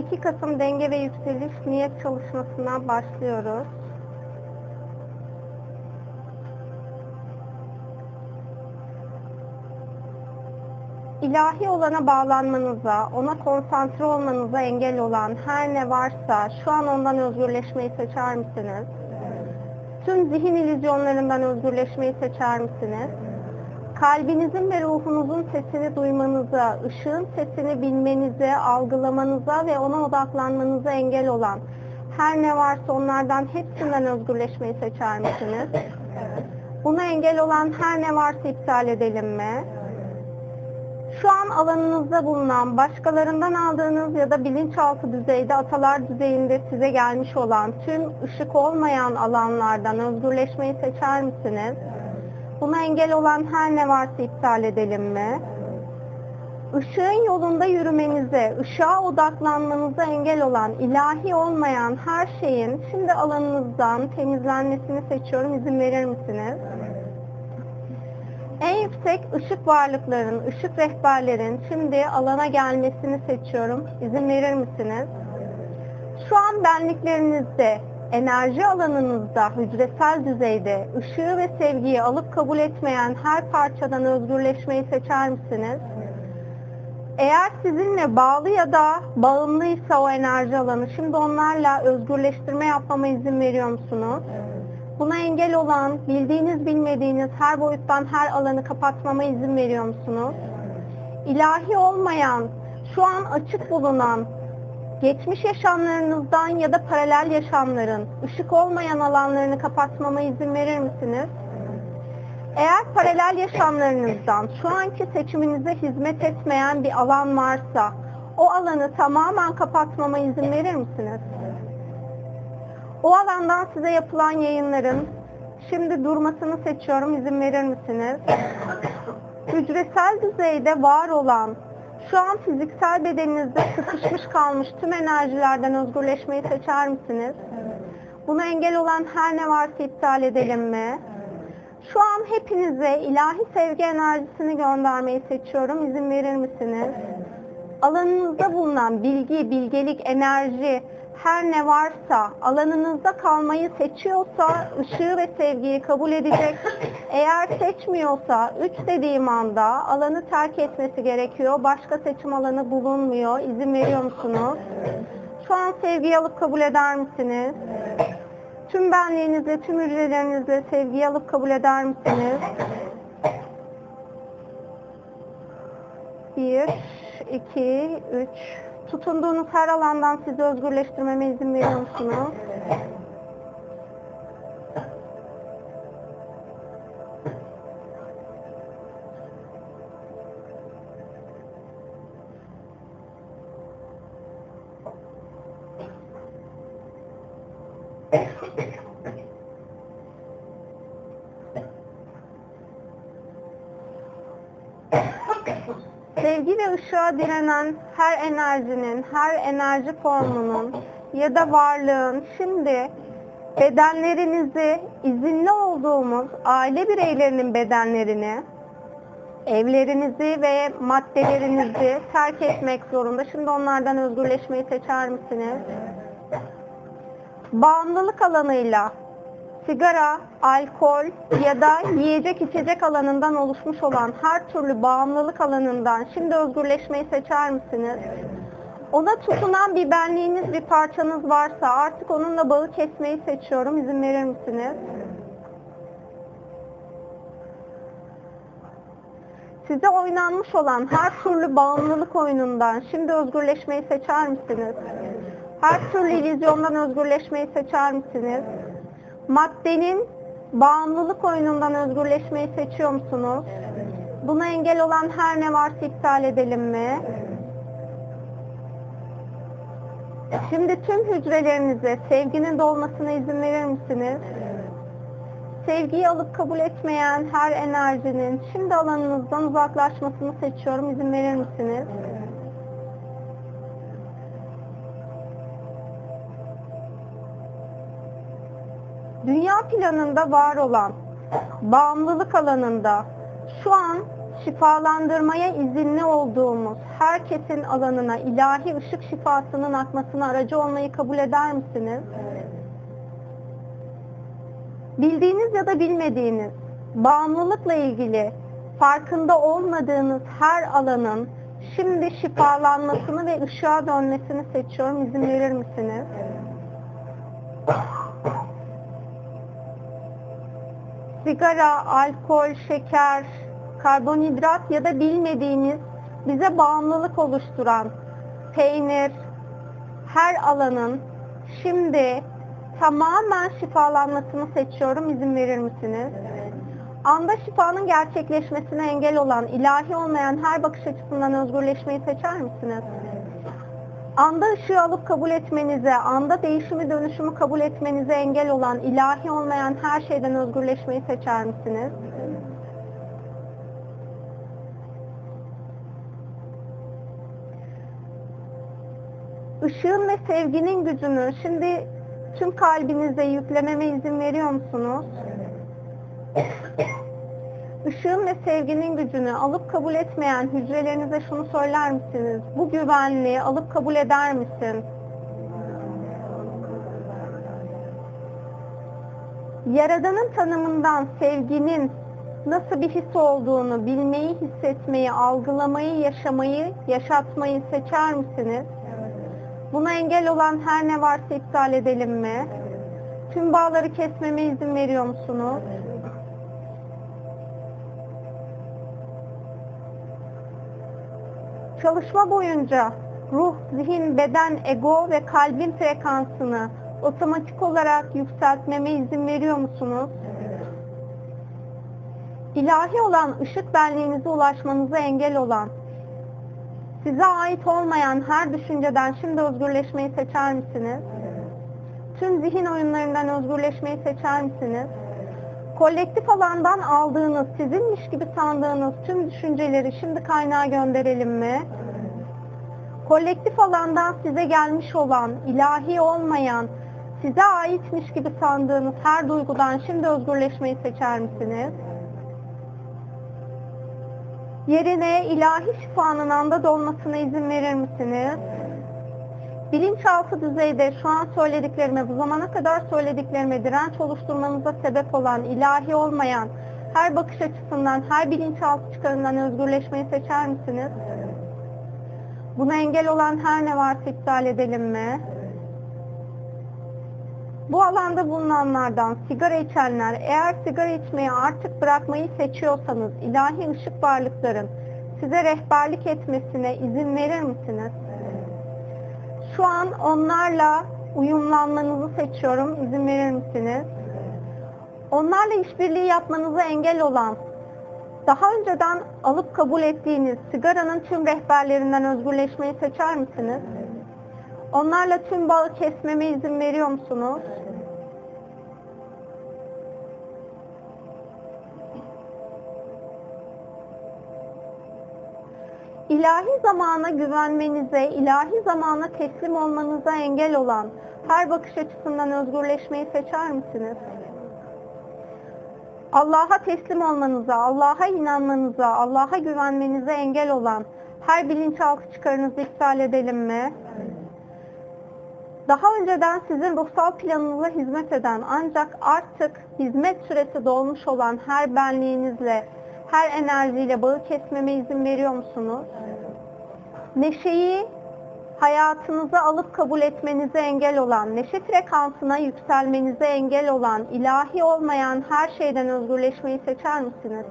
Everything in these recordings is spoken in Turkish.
2 Kasım denge ve yükseliş niyet çalışmasına başlıyoruz. İlahi olana bağlanmanıza, ona konsantre olmanıza engel olan her ne varsa şu an ondan özgürleşmeyi seçer misiniz? Tüm zihin illüzyonlarından özgürleşmeyi seçer misiniz? Kalbinizin ve ruhunuzun sesini duymanıza, ışığın sesini bilmenize, algılamanıza ve ona odaklanmanıza engel olan her ne varsa onlardan hepsinden özgürleşmeyi seçer misiniz? Buna engel olan her ne varsa iptal edelim mi? Şu an alanınızda bulunan, başkalarından aldığınız ya da bilinçaltı düzeyde, atalar düzeyinde size gelmiş olan tüm ışık olmayan alanlardan özgürleşmeyi seçer misiniz? Buna engel olan her ne varsa iptal edelim mi? Işığın yolunda yürümenize, ışığa odaklanmanıza engel olan, ilahi olmayan her şeyin şimdi alanınızdan temizlenmesini seçiyorum. İzin verir misiniz? En yüksek ışık varlıkların, ışık rehberlerin şimdi alana gelmesini seçiyorum. İzin verir misiniz? Şu an benliklerinizde, enerji alanınızda, hücresel düzeyde ışığı ve sevgiyi alıp kabul etmeyen her parçadan özgürleşmeyi seçer misiniz? Eğer sizinle bağlı ya da bağımlıysa o enerji alanı, şimdi onlarla özgürleştirme yapmama izin veriyor musunuz? Buna engel olan, bildiğiniz bilmediğiniz her boyuttan her alanı kapatmama izin veriyor musunuz? İlahi olmayan, şu an açık bulunan, geçmiş yaşamlarınızdan ya da paralel yaşamların, ışık olmayan alanlarını kapatmama izin verir misiniz? Eğer paralel yaşamlarınızdan şu anki seçiminize hizmet etmeyen bir alan varsa, o alanı tamamen kapatmama izin verir misiniz? O alandan size yapılan yayınların şimdi durmasını seçiyorum. İzin verir misiniz? Hücresel düzeyde var olan, şu an fiziksel bedeninizde sıkışmış kalmış tüm enerjilerden özgürleşmeyi seçer misiniz? Buna engel olan her ne varsa iptal edelim mi? Şu an hepinize ilahi sevgi enerjisini göndermeyi seçiyorum. İzin verir misiniz? Alanınızda bulunan bilgi, bilgelik, enerji, her ne varsa alanınızda kalmayı seçiyorsa ışığı ve sevgiyi kabul edecek. Eğer seçmiyorsa 3 dediğim anda alanı terk etmesi gerekiyor. Başka seçim alanı bulunmuyor. İzin veriyor musunuz? Şu an sevgiyi alıp kabul eder misiniz? Tüm benliğinizle, tüm hücrelerinizle sevgiyi alıp kabul eder misiniz? Bir, iki, üç. Tutunduğunuz her alandan sizi özgürleştirmeme izin veriyor musunuz? Işığa direnen her enerjinin, her enerji formunun ya da varlığın şimdi bedenlerinizi izinli olduğumuz aile bireylerinin bedenlerini, evlerinizi ve maddelerinizi terk etmek zorunda. Şimdi onlardan özgürleşmeyi seçer misiniz? Bağımlılık alanıyla sigara, alkol ya da yiyecek içecek alanından oluşmuş olan her türlü bağımlılık alanından şimdi özgürleşmeyi seçer misiniz? Ona tutunan bir benliğiniz, bir parçanız varsa artık onunla bağı kesmeyi seçiyorum. İzin verir misiniz? Size oynanmış olan her türlü bağımlılık oyunundan şimdi özgürleşmeyi seçer misiniz? Her türlü illüzyondan özgürleşmeyi seçer misiniz? Maddenin bağımlılık oyunundan özgürleşmeyi seçiyor musunuz? Buna engel olan her ne varsa iptal edelim mi? Şimdi tüm hücrelerinize sevginin dolmasına izin verir misiniz? Sevgiyi alıp kabul etmeyen her enerjinin şimdi alanınızdan uzaklaşmasını seçiyorum. İzin verir misiniz? Dünya planında var olan bağımlılık alanında şu an şifalandırmaya izinli olduğumuz herkesin alanına ilahi ışık şifasının akmasına aracı olmayı kabul eder misiniz? Bildiğiniz ya da bilmediğiniz bağımlılıkla ilgili farkında olmadığınız her alanın şimdi şifalanmasını ve ışığa dönmesini seçiyorum. İzin verir misiniz? Sigara, alkol, şeker, karbonhidrat ya da bilmediğiniz bize bağımlılık oluşturan peynir, her alanın şimdi tamamen şifalanmasını seçiyorum. İzin verir misiniz? Anda şifanın gerçekleşmesine engel olan, ilahi olmayan her bakış açısından özgürleşmeyi seçer misiniz? Anda ışığı alıp kabul etmenize, anda değişimi dönüşümü kabul etmenize engel olan, ilahi olmayan her şeyden özgürleşmeyi seçer misiniz? Işığın ve sevginin gücünü şimdi tüm kalbinize yüklememe izin veriyor musunuz? Işığın ve sevginin gücünü alıp kabul etmeyen hücrelerinize şunu söyler misiniz? Bu güvenliği alıp kabul eder misin? Yaradanın tanımından sevginin nasıl bir his olduğunu bilmeyi, hissetmeyi, algılamayı, yaşamayı, yaşatmayı seçer misiniz? Buna engel olan her ne varsa iptal edelim mi? Tüm bağları kesmeme izin veriyor musunuz? Çalışma boyunca ruh, zihin, beden, ego ve kalbin frekansını otomatik olarak yükseltmeme izin veriyor musunuz? İlahi olan ışık benliğinize ulaşmanıza engel olan, size ait olmayan her düşünceden şimdi özgürleşmeyi seçer misiniz? Tüm zihin oyunlarından özgürleşmeyi seçer misiniz? Kolektif alandan aldığınız, sizinmiş gibi sandığınız tüm düşünceleri şimdi kaynağa gönderelim mi? Kolektif alandan size gelmiş olan, ilahi olmayan, size aitmiş gibi sandığınız her duygudan şimdi özgürleşmeyi seçer misiniz? Yerine ilahi şifanın anda dolmasına izin verir misiniz? Bilinçaltı düzeyde şu an söylediklerime, bu zamana kadar söylediklerime direnç oluşturmanıza sebep olan, ilahi olmayan, her bakış açısından, her bilinçaltı çıkarından özgürleşmeyi seçer misiniz? Buna engel olan her ne varsa iptal edelim mi? Bu alanda bulunanlardan sigara içenler eğer sigara içmeyi artık bırakmayı seçiyorsanız ilahi ışık varlıkların size rehberlik etmesine izin verir misiniz? Şu an onlarla uyumlanmanızı seçiyorum. İzin verir misiniz? Onlarla işbirliği yapmanıza engel olan, daha önceden alıp kabul ettiğiniz sigaranın tüm rehberlerinden özgürleşmeyi seçer misiniz? Onlarla tüm bağı kesmeme izin veriyor musunuz? İlahi zamana güvenmenize, ilahi zamana teslim olmanıza engel olan her bakış açısından özgürleşmeyi seçer misiniz? Allah'a teslim olmanıza, Allah'a inanmanıza, Allah'a güvenmenize engel olan her bilinçaltı çıkarınızı iptal edelim mi? Daha önceden sizin ruhsal planınıza hizmet eden ancak artık hizmet süresi dolmuş olan her benliğinizle, her enerjiyle bağı kesmeme izin veriyor musunuz? Neşeyi hayatınıza alıp kabul etmenize engel olan, neşe frekansına yükselmenize engel olan, ilahi olmayan her şeyden özgürleşmeyi seçer misiniz?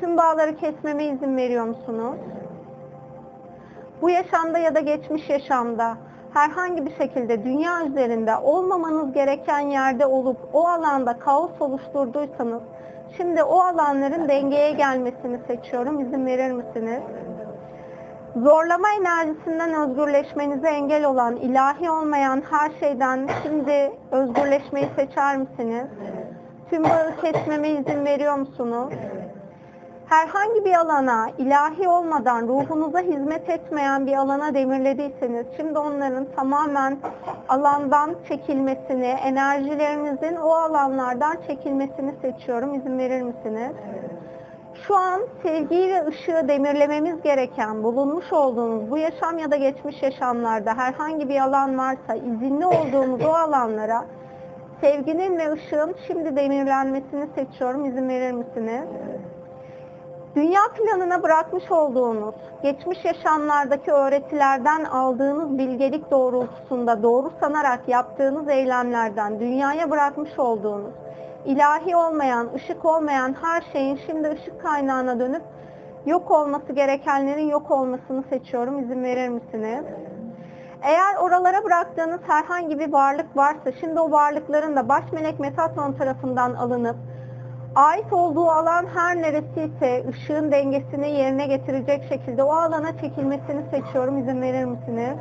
Tüm bağları kesmeme izin veriyor musunuz? Bu yaşamda ya da geçmiş yaşamda herhangi bir şekilde dünya üzerinde olmamanız gereken yerde olup o alanda kaos oluşturduysanız şimdi o alanların dengeye gelmesini seçiyorum. İzin verir misiniz? Zorlama enerjisinden özgürleşmenize engel olan, ilahi olmayan her şeyden şimdi özgürleşmeyi seçer misiniz? Tüm bağı kesmeme izin veriyor musunuz? Herhangi bir alana, ilahi olmadan, ruhunuza hizmet etmeyen bir alana demirlediyseniz, şimdi onların tamamen alandan çekilmesini, enerjilerinizin o alanlardan çekilmesini seçiyorum. İzin verir misiniz? Şu an sevgiyi ve ışığı demirlememiz gereken bulunmuş olduğumuz bu yaşam ya da geçmiş yaşamlarda herhangi bir alan varsa izinli olduğumuz o alanlara sevginin ve ışığın şimdi demirlenmesini seçiyorum. İzin verir misiniz? Dünya planına bırakmış olduğunuz, geçmiş yaşamlardaki öğretilerden aldığınız bilgelik doğrultusunda doğru sanarak yaptığınız eylemlerden dünyaya bırakmış olduğunuz, ilahi olmayan, ışık olmayan her şeyin şimdi ışık kaynağına dönüp yok olması gerekenlerin yok olmasını seçiyorum. İzin verir misiniz? Eğer oralara bıraktığınız herhangi bir varlık varsa şimdi o varlıkların da baş melek Metatron tarafından alınıp ait olduğu alan her neresiyse ışığın dengesini yerine getirecek şekilde o alana çekilmesini seçiyorum. İzin verir misiniz?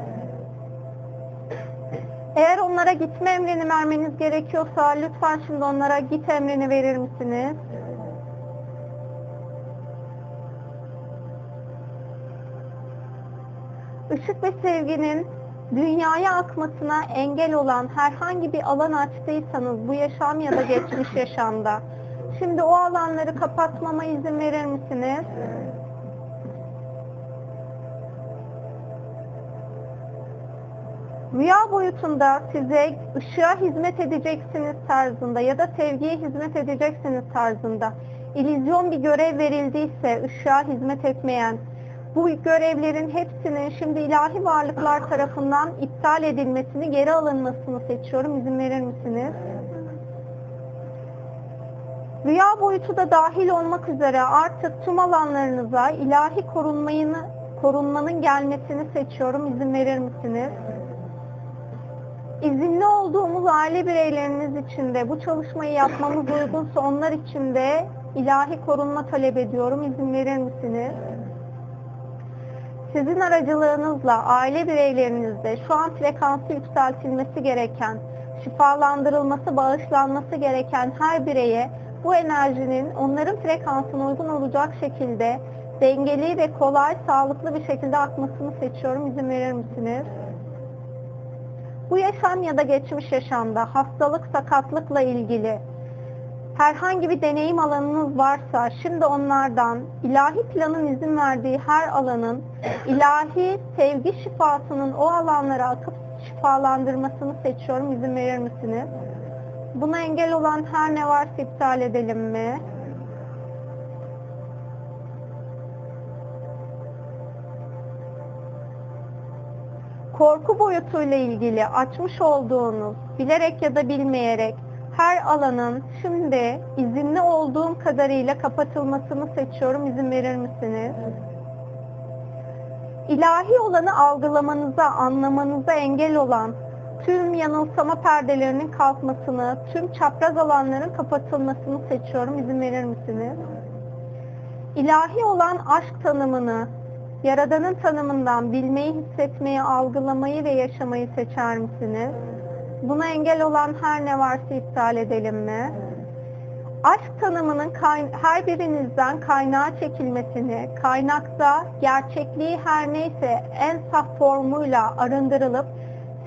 Eğer onlara gitme emrini vermeniz gerekiyorsa lütfen şimdi onlara git emrini verir misiniz? Işık ve sevginin dünyaya akmasına engel olan herhangi bir alan açtıysanız bu yaşam ya da geçmiş yaşamda şimdi o alanları kapatmama izin verir misiniz? Rüya boyutunda size ışığa hizmet edeceksiniz tarzında ya da sevgiye hizmet edeceksiniz tarzında illüzyon bir görev verildiyse ışığa hizmet etmeyen bu görevlerin hepsinin şimdi ilahi varlıklar tarafından iptal edilmesini, geri alınmasını seçiyorum. İzin verir misiniz? Rüya boyutu da dahil olmak üzere artık tüm alanlarınıza ilahi korunmayını, korunmanın gelmesini seçiyorum. İzin verir misiniz? İzinli olduğumuz aile bireyleriniz için de bu çalışmayı yapmamız uygunsa onlar için de ilahi korunma talep ediyorum. İzin verir misiniz? Sizin aracılığınızla aile bireylerinizde şu an frekansı yükseltilmesi gereken, şifalandırılması, bağışlanması gereken her bireye bu enerjinin onların frekansına uygun olacak şekilde dengeli ve kolay, sağlıklı bir şekilde akmasını seçiyorum. İzin verir misiniz? Bu yaşam ya da geçmiş yaşamda hastalık, sakatlıkla ilgili herhangi bir deneyim alanınız varsa şimdi onlardan ilahi planın izin verdiği her alanın ilahi sevgi şifasının o alanlara akıp şifalandırmasını seçiyorum. İzin verir misiniz? Buna engel olan her ne varsa iptal edelim mi? Korku boyutuyla ilgili açmış olduğunuz, bilerek ya da bilmeyerek her alanın şimdi izinli olduğum kadarıyla kapatılmasını seçiyorum. İzin verir misiniz? İlahi olanı algılamanıza, anlamanıza engel olan tüm yanılsama perdelerinin kalkmasını, tüm çapraz alanların kapatılmasını seçiyorum. İzin verir misiniz? İlahi olan aşk tanımını, Yaradanın tanımından bilmeyi, hissetmeyi, algılamayı ve yaşamayı seçer misiniz? Buna engel olan her ne varsa iptal edelim mi? Aşk tanımının her birinizden kaynağa çekilmesini, kaynakta gerçekliği her neyse en saf formuyla arındırılıp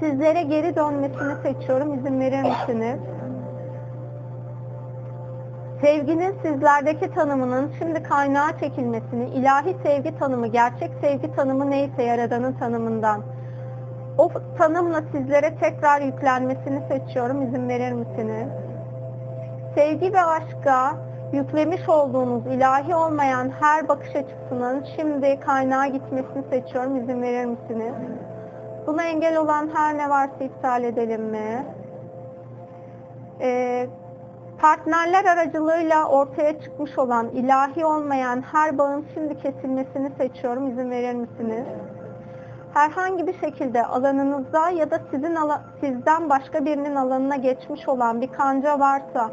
sizlere geri dönmesini seçiyorum. İzin verir misiniz? Sevginin sizlerdeki tanımının şimdi kaynağa çekilmesini, ilahi sevgi tanımı, gerçek sevgi tanımı neyse Yaradan'ın tanımından o tanımla sizlere tekrar yüklenmesini seçiyorum. İzin verir misiniz? Sevgi ve aşka yüklemiş olduğunuz ilahi olmayan her bakış açısının şimdi kaynağa gitmesini seçiyorum. İzin verir misiniz? Buna engel olan her ne varsa iptal edelim mi? Ee, partnerler aracılığıyla ortaya çıkmış olan ilahi olmayan her bağın şimdi kesilmesini seçiyorum. İzin verir misiniz? herhangi bir şekilde alanınızda ya da sizin sizden başka birinin alanına geçmiş olan bir kanca varsa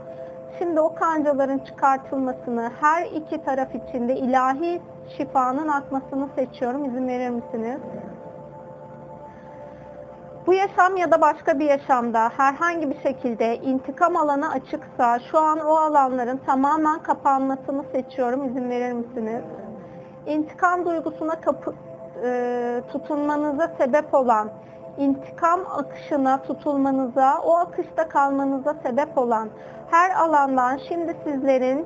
şimdi o kancaların çıkartılmasını her iki taraf içinde ilahi şifanın akmasını seçiyorum. İzin verir misiniz? Bu yaşam ya da başka bir yaşamda herhangi bir şekilde intikam alanı açıksa şu an o alanların tamamen kapanmasını seçiyorum. İzin verir misiniz? İntikam duygusuna kapı, e, tutunmanıza sebep olan, intikam akışına tutulmanıza, o akışta kalmanıza sebep olan her alandan şimdi sizlerin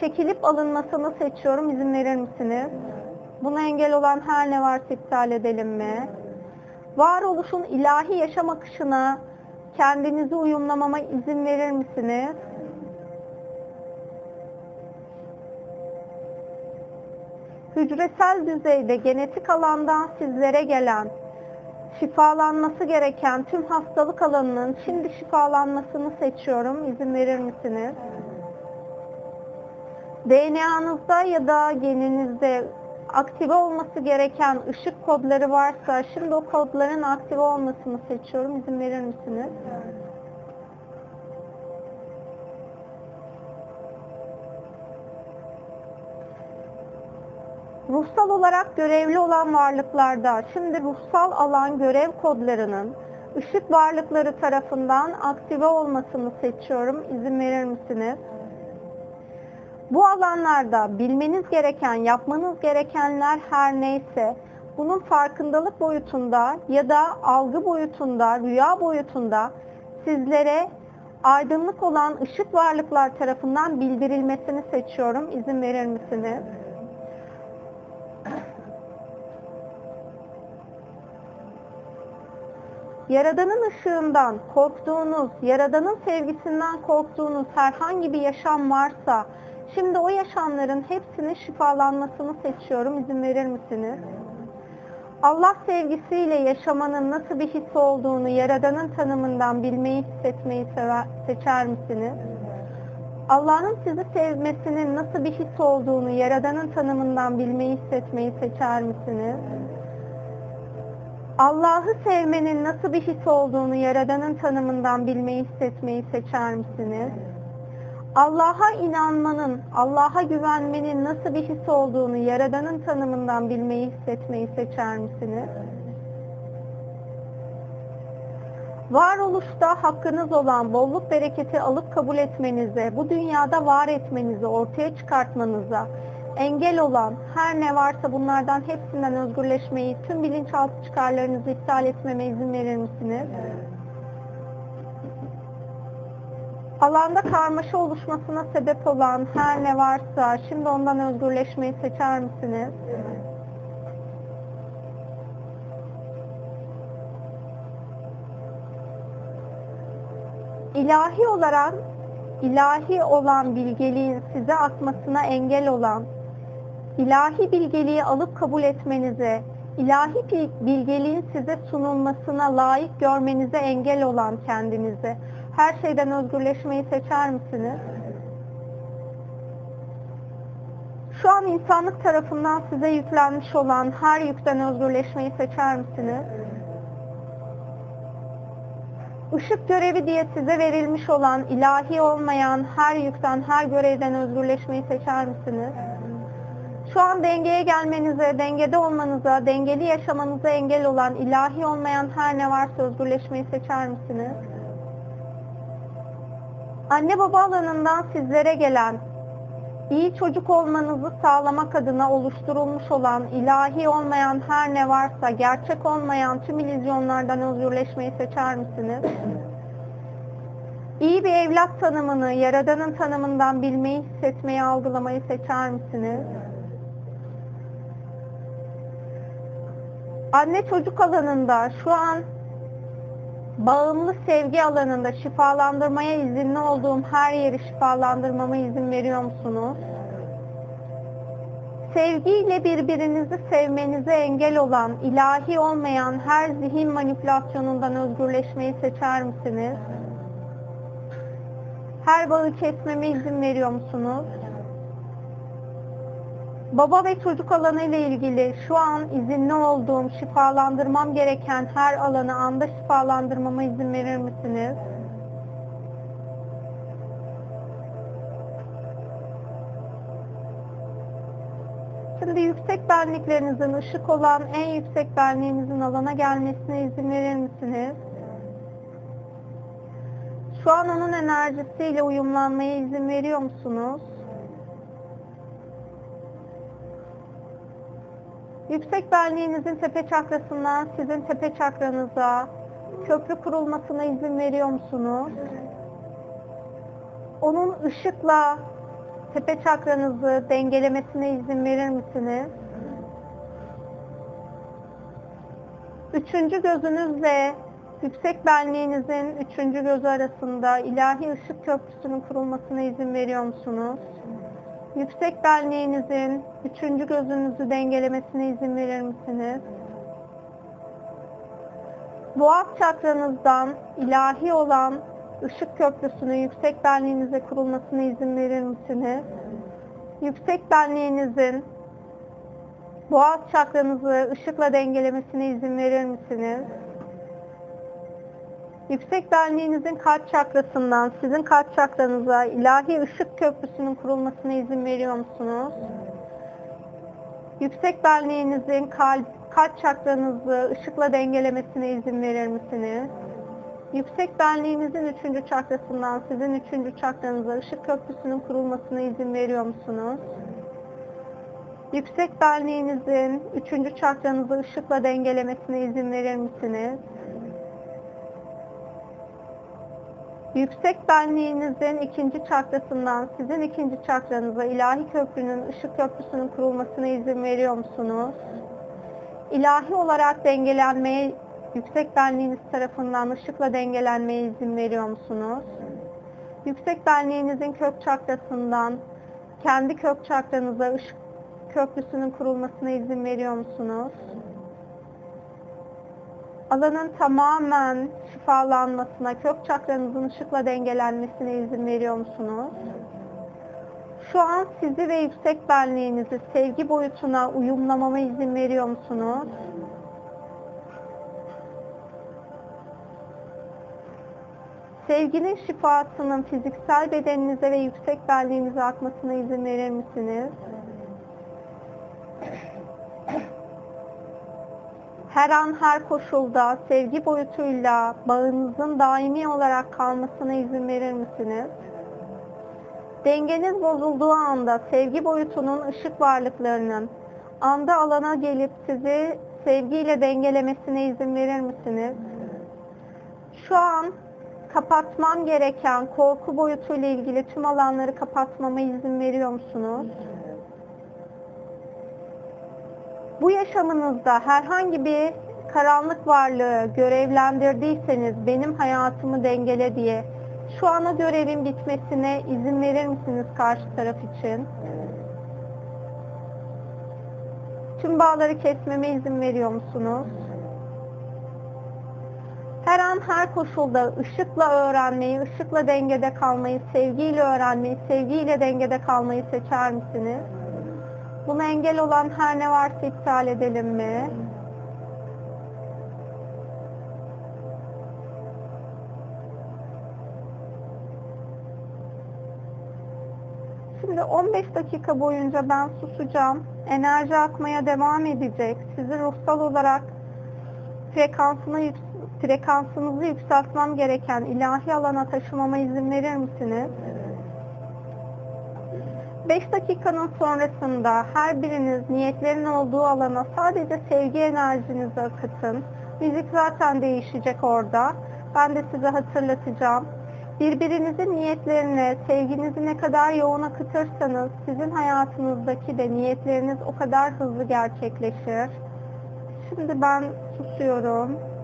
çekilip alınmasını seçiyorum. İzin verir misiniz? Buna engel olan her ne varsa iptal edelim mi? Varoluşun ilahi yaşam akışına kendinizi uyumlamama izin verir misiniz? Hücresel düzeyde genetik alandan sizlere gelen şifalanması gereken tüm hastalık alanının şimdi şifalanmasını seçiyorum. İzin verir misiniz? DNA'nızda ya da geninizde aktive olması gereken ışık kodları varsa şimdi o kodların aktive olmasını seçiyorum. İzin verir misiniz? Ruhsal olarak görevli olan varlıklarda şimdi ruhsal alan görev kodlarının ışık varlıkları tarafından aktive olmasını seçiyorum. İzin verir misiniz? Bu alanlarda bilmeniz gereken, yapmanız gerekenler her neyse bunun farkındalık boyutunda ya da algı boyutunda, rüya boyutunda sizlere aydınlık olan ışık varlıklar tarafından bildirilmesini seçiyorum. İzin verir misiniz? Yaradanın ışığından korktuğunuz, Yaradanın sevgisinden korktuğunuz herhangi bir yaşam varsa, şimdi o yaşamların hepsinin şifalanmasını seçiyorum. İzin verir misiniz? Allah sevgisiyle yaşamanın nasıl bir his olduğunu Yaradanın tanımından bilmeyi, hissetmeyi seçer misiniz? Allah'ın sizi sevmesinin nasıl bir his olduğunu Yaradanın tanımından bilmeyi, hissetmeyi seçer misiniz? Allah'ı sevmenin nasıl bir his olduğunu Yaradan'ın tanımından bilmeyi, hissetmeyi seçer misiniz? Allah'a inanmanın, Allah'a güvenmenin nasıl bir his olduğunu Yaradan'ın tanımından bilmeyi, hissetmeyi seçer misiniz? Varoluşta hakkınız olan bolluk bereketi alıp kabul etmenize, bu dünyada var etmenize, ortaya çıkartmanıza, engel olan her ne varsa bunlardan hepsinden özgürleşmeyi, tüm bilinçaltı çıkarlarınızı iptal etmeme izin verir misiniz? Alanda karmaşa oluşmasına sebep olan her ne varsa şimdi ondan özgürleşmeyi seçer misiniz? İlahi olarak ilahi olan bilgeliğin size akmasına engel olan ilahi bilgeliği alıp kabul etmenize, ilahi bilgeliğin size sunulmasına layık görmenize engel olan kendinizi, her şeyden özgürleşmeyi seçer misiniz? Şu an insanlık tarafından size yüklenmiş olan her yükten özgürleşmeyi seçer misiniz? Işık görevi diye size verilmiş olan ilahi olmayan her yükten, her görevden özgürleşmeyi seçer misiniz? Şu an dengeye gelmenize, dengede olmanıza, dengeli yaşamanıza engel olan ilahi olmayan her ne varsa özgürleşmeyi seçer misiniz? Anne baba alanından sizlere gelen, iyi çocuk olmanızı sağlamak adına oluşturulmuş olan ilahi olmayan her ne varsa, gerçek olmayan tüm illüzyonlardan özgürleşmeyi seçer misiniz? İyi bir evlat tanımını, Yaradan'ın tanımından bilmeyi, hissetmeyi, algılamayı seçer misiniz? Anne çocuk alanında şu an bağımlı sevgi alanında şifalandırmaya izinli olduğum her yeri şifalandırmama izin veriyor musunuz? Sevgiyle birbirinizi sevmenize engel olan, ilahi olmayan her zihin manipülasyonundan özgürleşmeyi seçer misiniz? Her bağı kesmeme izin veriyor musunuz? Baba ve çocuk alanı ile ilgili şu an izinli olduğum, şifalandırmam gereken her alanı anda şifalandırmama izin verir misiniz? Şimdi yüksek benliklerinizin ışık olan en yüksek benliğinizin alana gelmesine izin verir misiniz? Şu an onun enerjisiyle uyumlanmaya izin veriyor musunuz? Yüksek benliğinizin tepe çakrasından sizin tepe çakranıza köprü kurulmasına izin veriyor musunuz? Onun ışıkla tepe çakranızı dengelemesine izin verir misiniz? Üçüncü gözünüzle yüksek benliğinizin üçüncü gözü arasında ilahi ışık köprüsünün kurulmasına izin veriyor musunuz? Yüksek benliğinizin üçüncü gözünüzü dengelemesine izin verir misiniz? Boğaz çakranızdan ilahi olan ışık köprüsünün yüksek benliğinize kurulmasına izin verir misiniz? Yüksek benliğinizin boğaz çakranızı ışıkla dengelemesine izin verir misiniz? Yüksek benliğinizin kalp çakrasından sizin kalp çakranıza ilahi ışık köprüsünün kurulmasına izin veriyor musunuz? Yüksek benliğinizin kalp, kalp çakranızı ışıkla dengelemesine izin verir misiniz? Yüksek benliğinizin üçüncü çakrasından sizin üçüncü çakranıza ışık köprüsünün kurulmasına izin veriyor musunuz? Yüksek benliğinizin üçüncü çakranızı ışıkla dengelemesine izin verir misiniz? Yüksek benliğinizin ikinci çakrasından sizin ikinci çakranıza ilahi köprünün, ışık köprüsünün kurulmasına izin veriyor musunuz? İlahi olarak dengelenmeye, yüksek benliğiniz tarafından ışıkla dengelenmeye izin veriyor musunuz? Yüksek benliğinizin kök çakrasından kendi kök çakranıza ışık köprüsünün kurulmasına izin veriyor musunuz? Alanın tamamen şifalanmasına, kök çakranızın ışıkla dengelenmesine izin veriyor musunuz? Şu an sizi ve yüksek benliğinizi sevgi boyutuna uyumlamama izin veriyor musunuz? Sevginin şifasının fiziksel bedeninize ve yüksek benliğinize akmasına izin verir misiniz? Her an her koşulda sevgi boyutuyla bağınızın daimi olarak kalmasına izin verir misiniz? Dengeniz bozulduğu anda sevgi boyutunun ışık varlıklarının anda alana gelip sizi sevgiyle dengelemesine izin verir misiniz? Şu an kapatmam gereken korku boyutuyla ilgili tüm alanları kapatmama izin veriyor musunuz? Bu yaşamınızda herhangi bir karanlık varlığı görevlendirdiyseniz benim hayatımı dengele diye şu ana görevin bitmesine izin verir misiniz karşı taraf için? Tüm bağları kesmeme izin veriyor musunuz? Her an her koşulda ışıkla öğrenmeyi, ışıkla dengede kalmayı, sevgiyle öğrenmeyi, sevgiyle dengede kalmayı seçer misiniz? Buna engel olan her ne varsa iptal edelim mi? Şimdi 15 dakika boyunca ben susacağım. Enerji akmaya devam edecek. Sizi ruhsal olarak frekansını frekansınızı yükseltmem gereken ilahi alana taşımama izin verir misiniz? 5 dakikanın sonrasında her biriniz niyetlerin olduğu alana sadece sevgi enerjinizi akıtın. Müzik zaten değişecek orada. Ben de size hatırlatacağım. Birbirinizin niyetlerine, sevginizi ne kadar yoğun akıtırsanız sizin hayatınızdaki de niyetleriniz o kadar hızlı gerçekleşir. Şimdi ben susuyorum.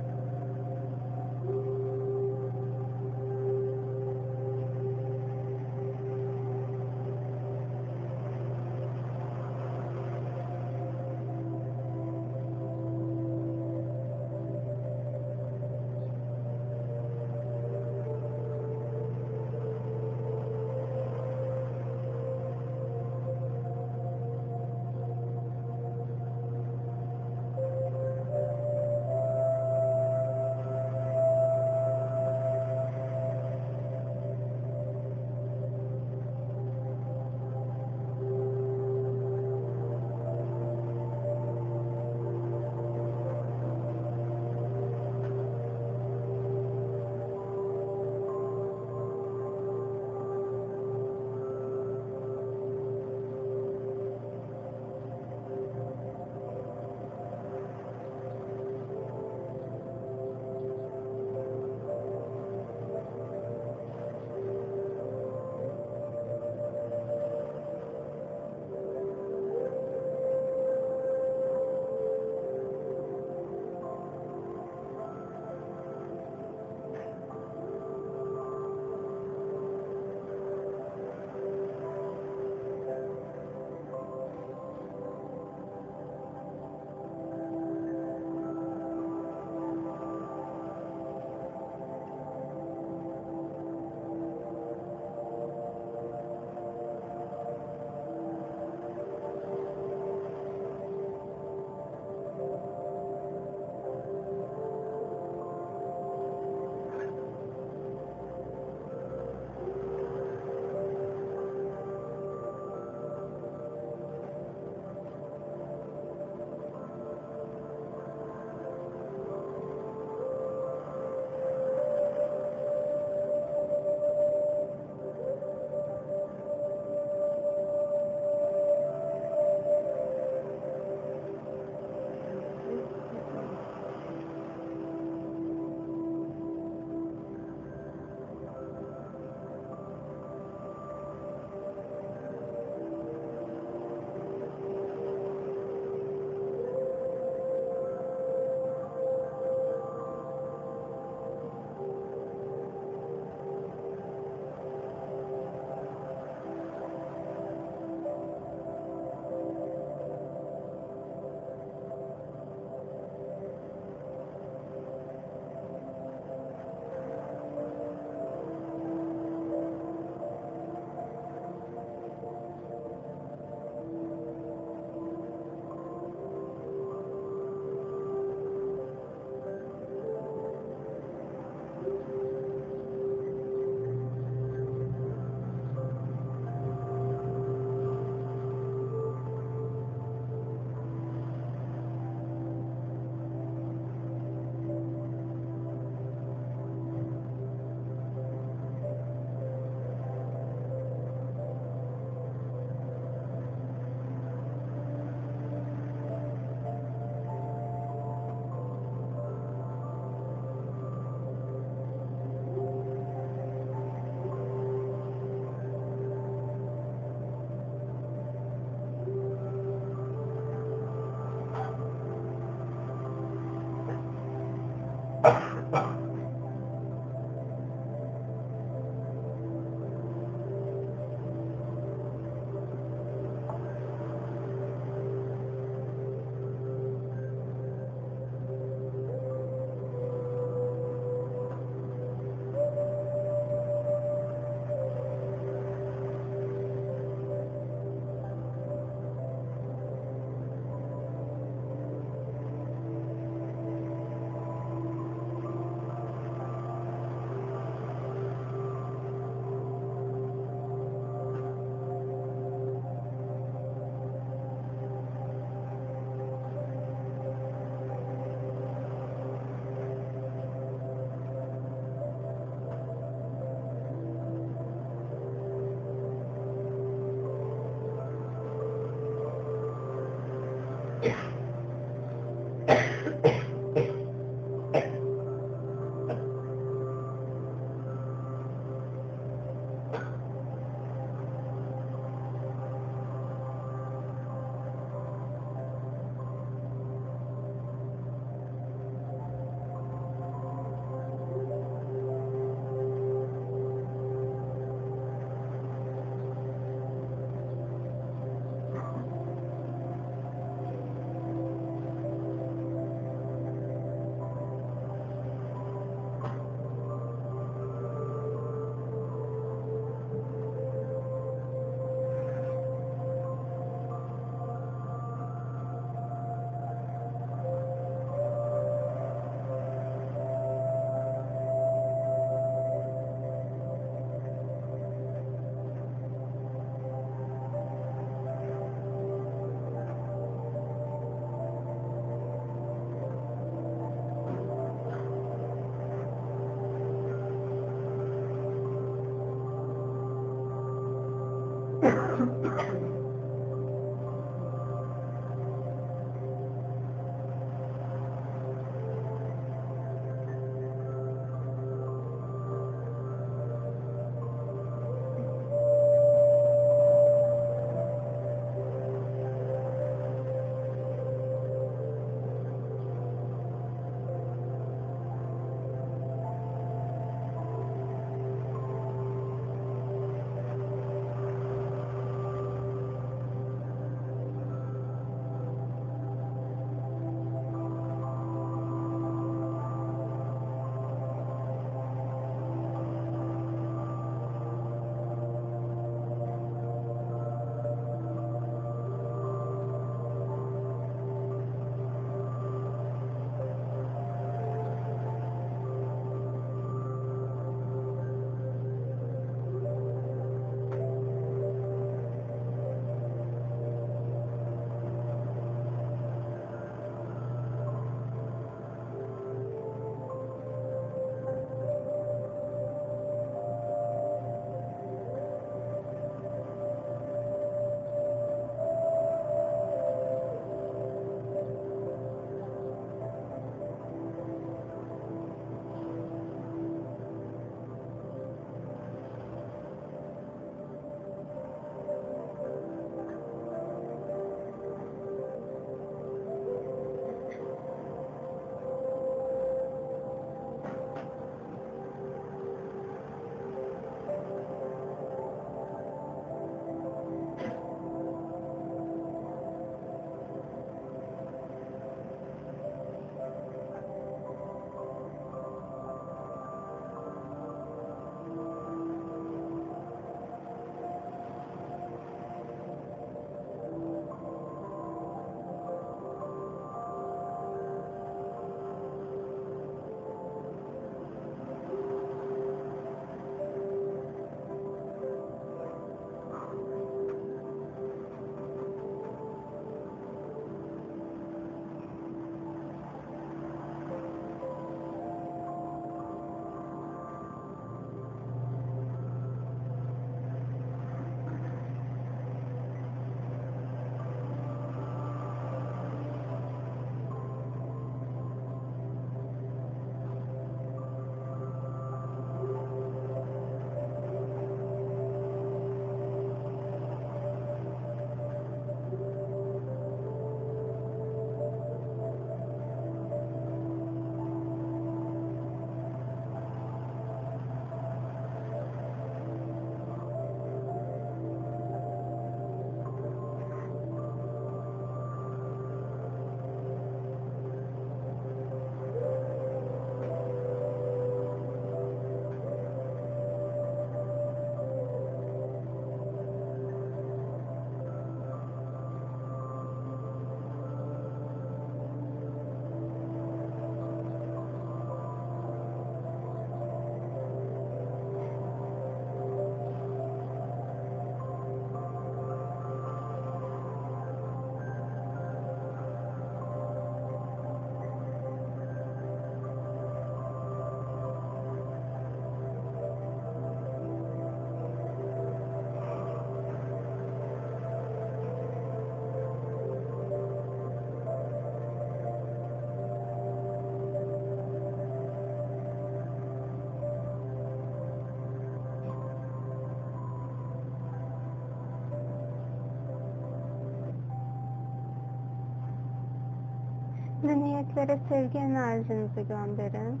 Niyetlere sevgi enerjinizi gönderin.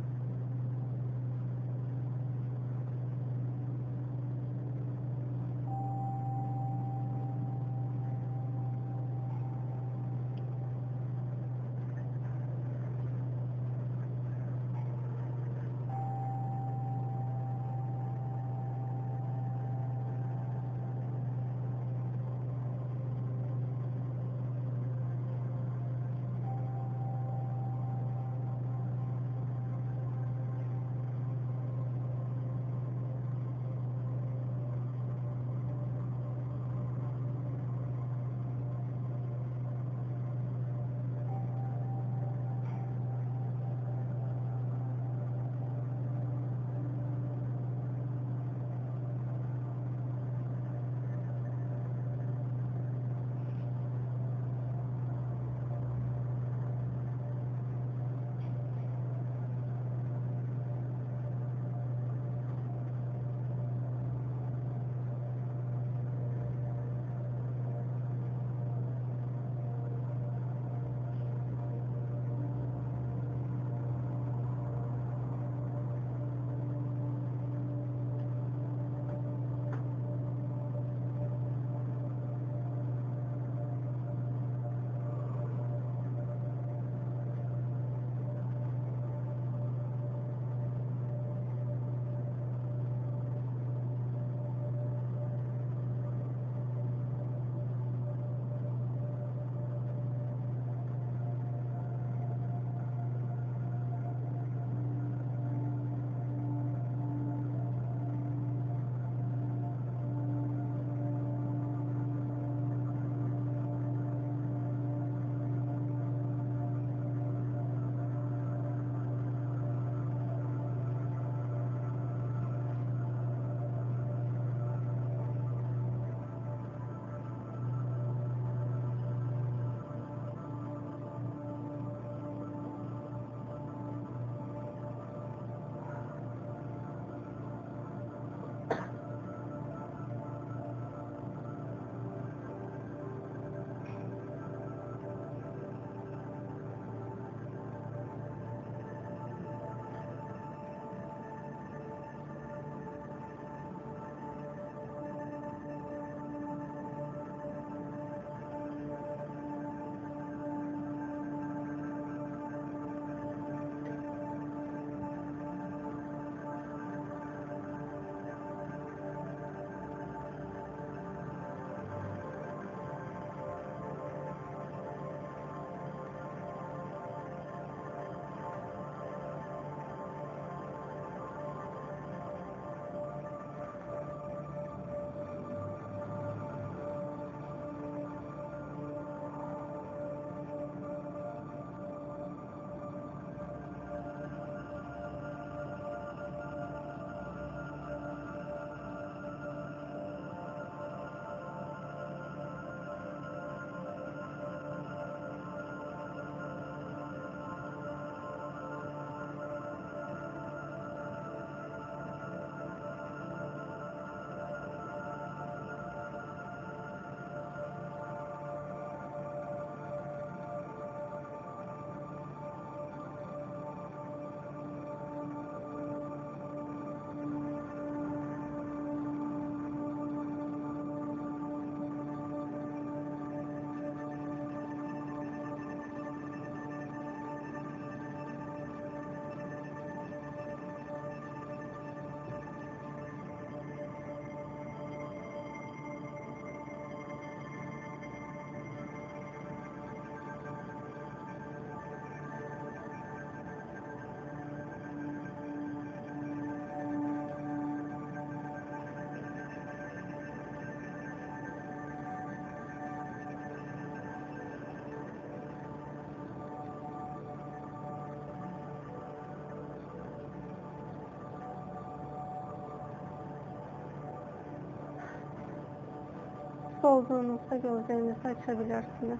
Olduğunuzda gözlerinizi açabilirsiniz.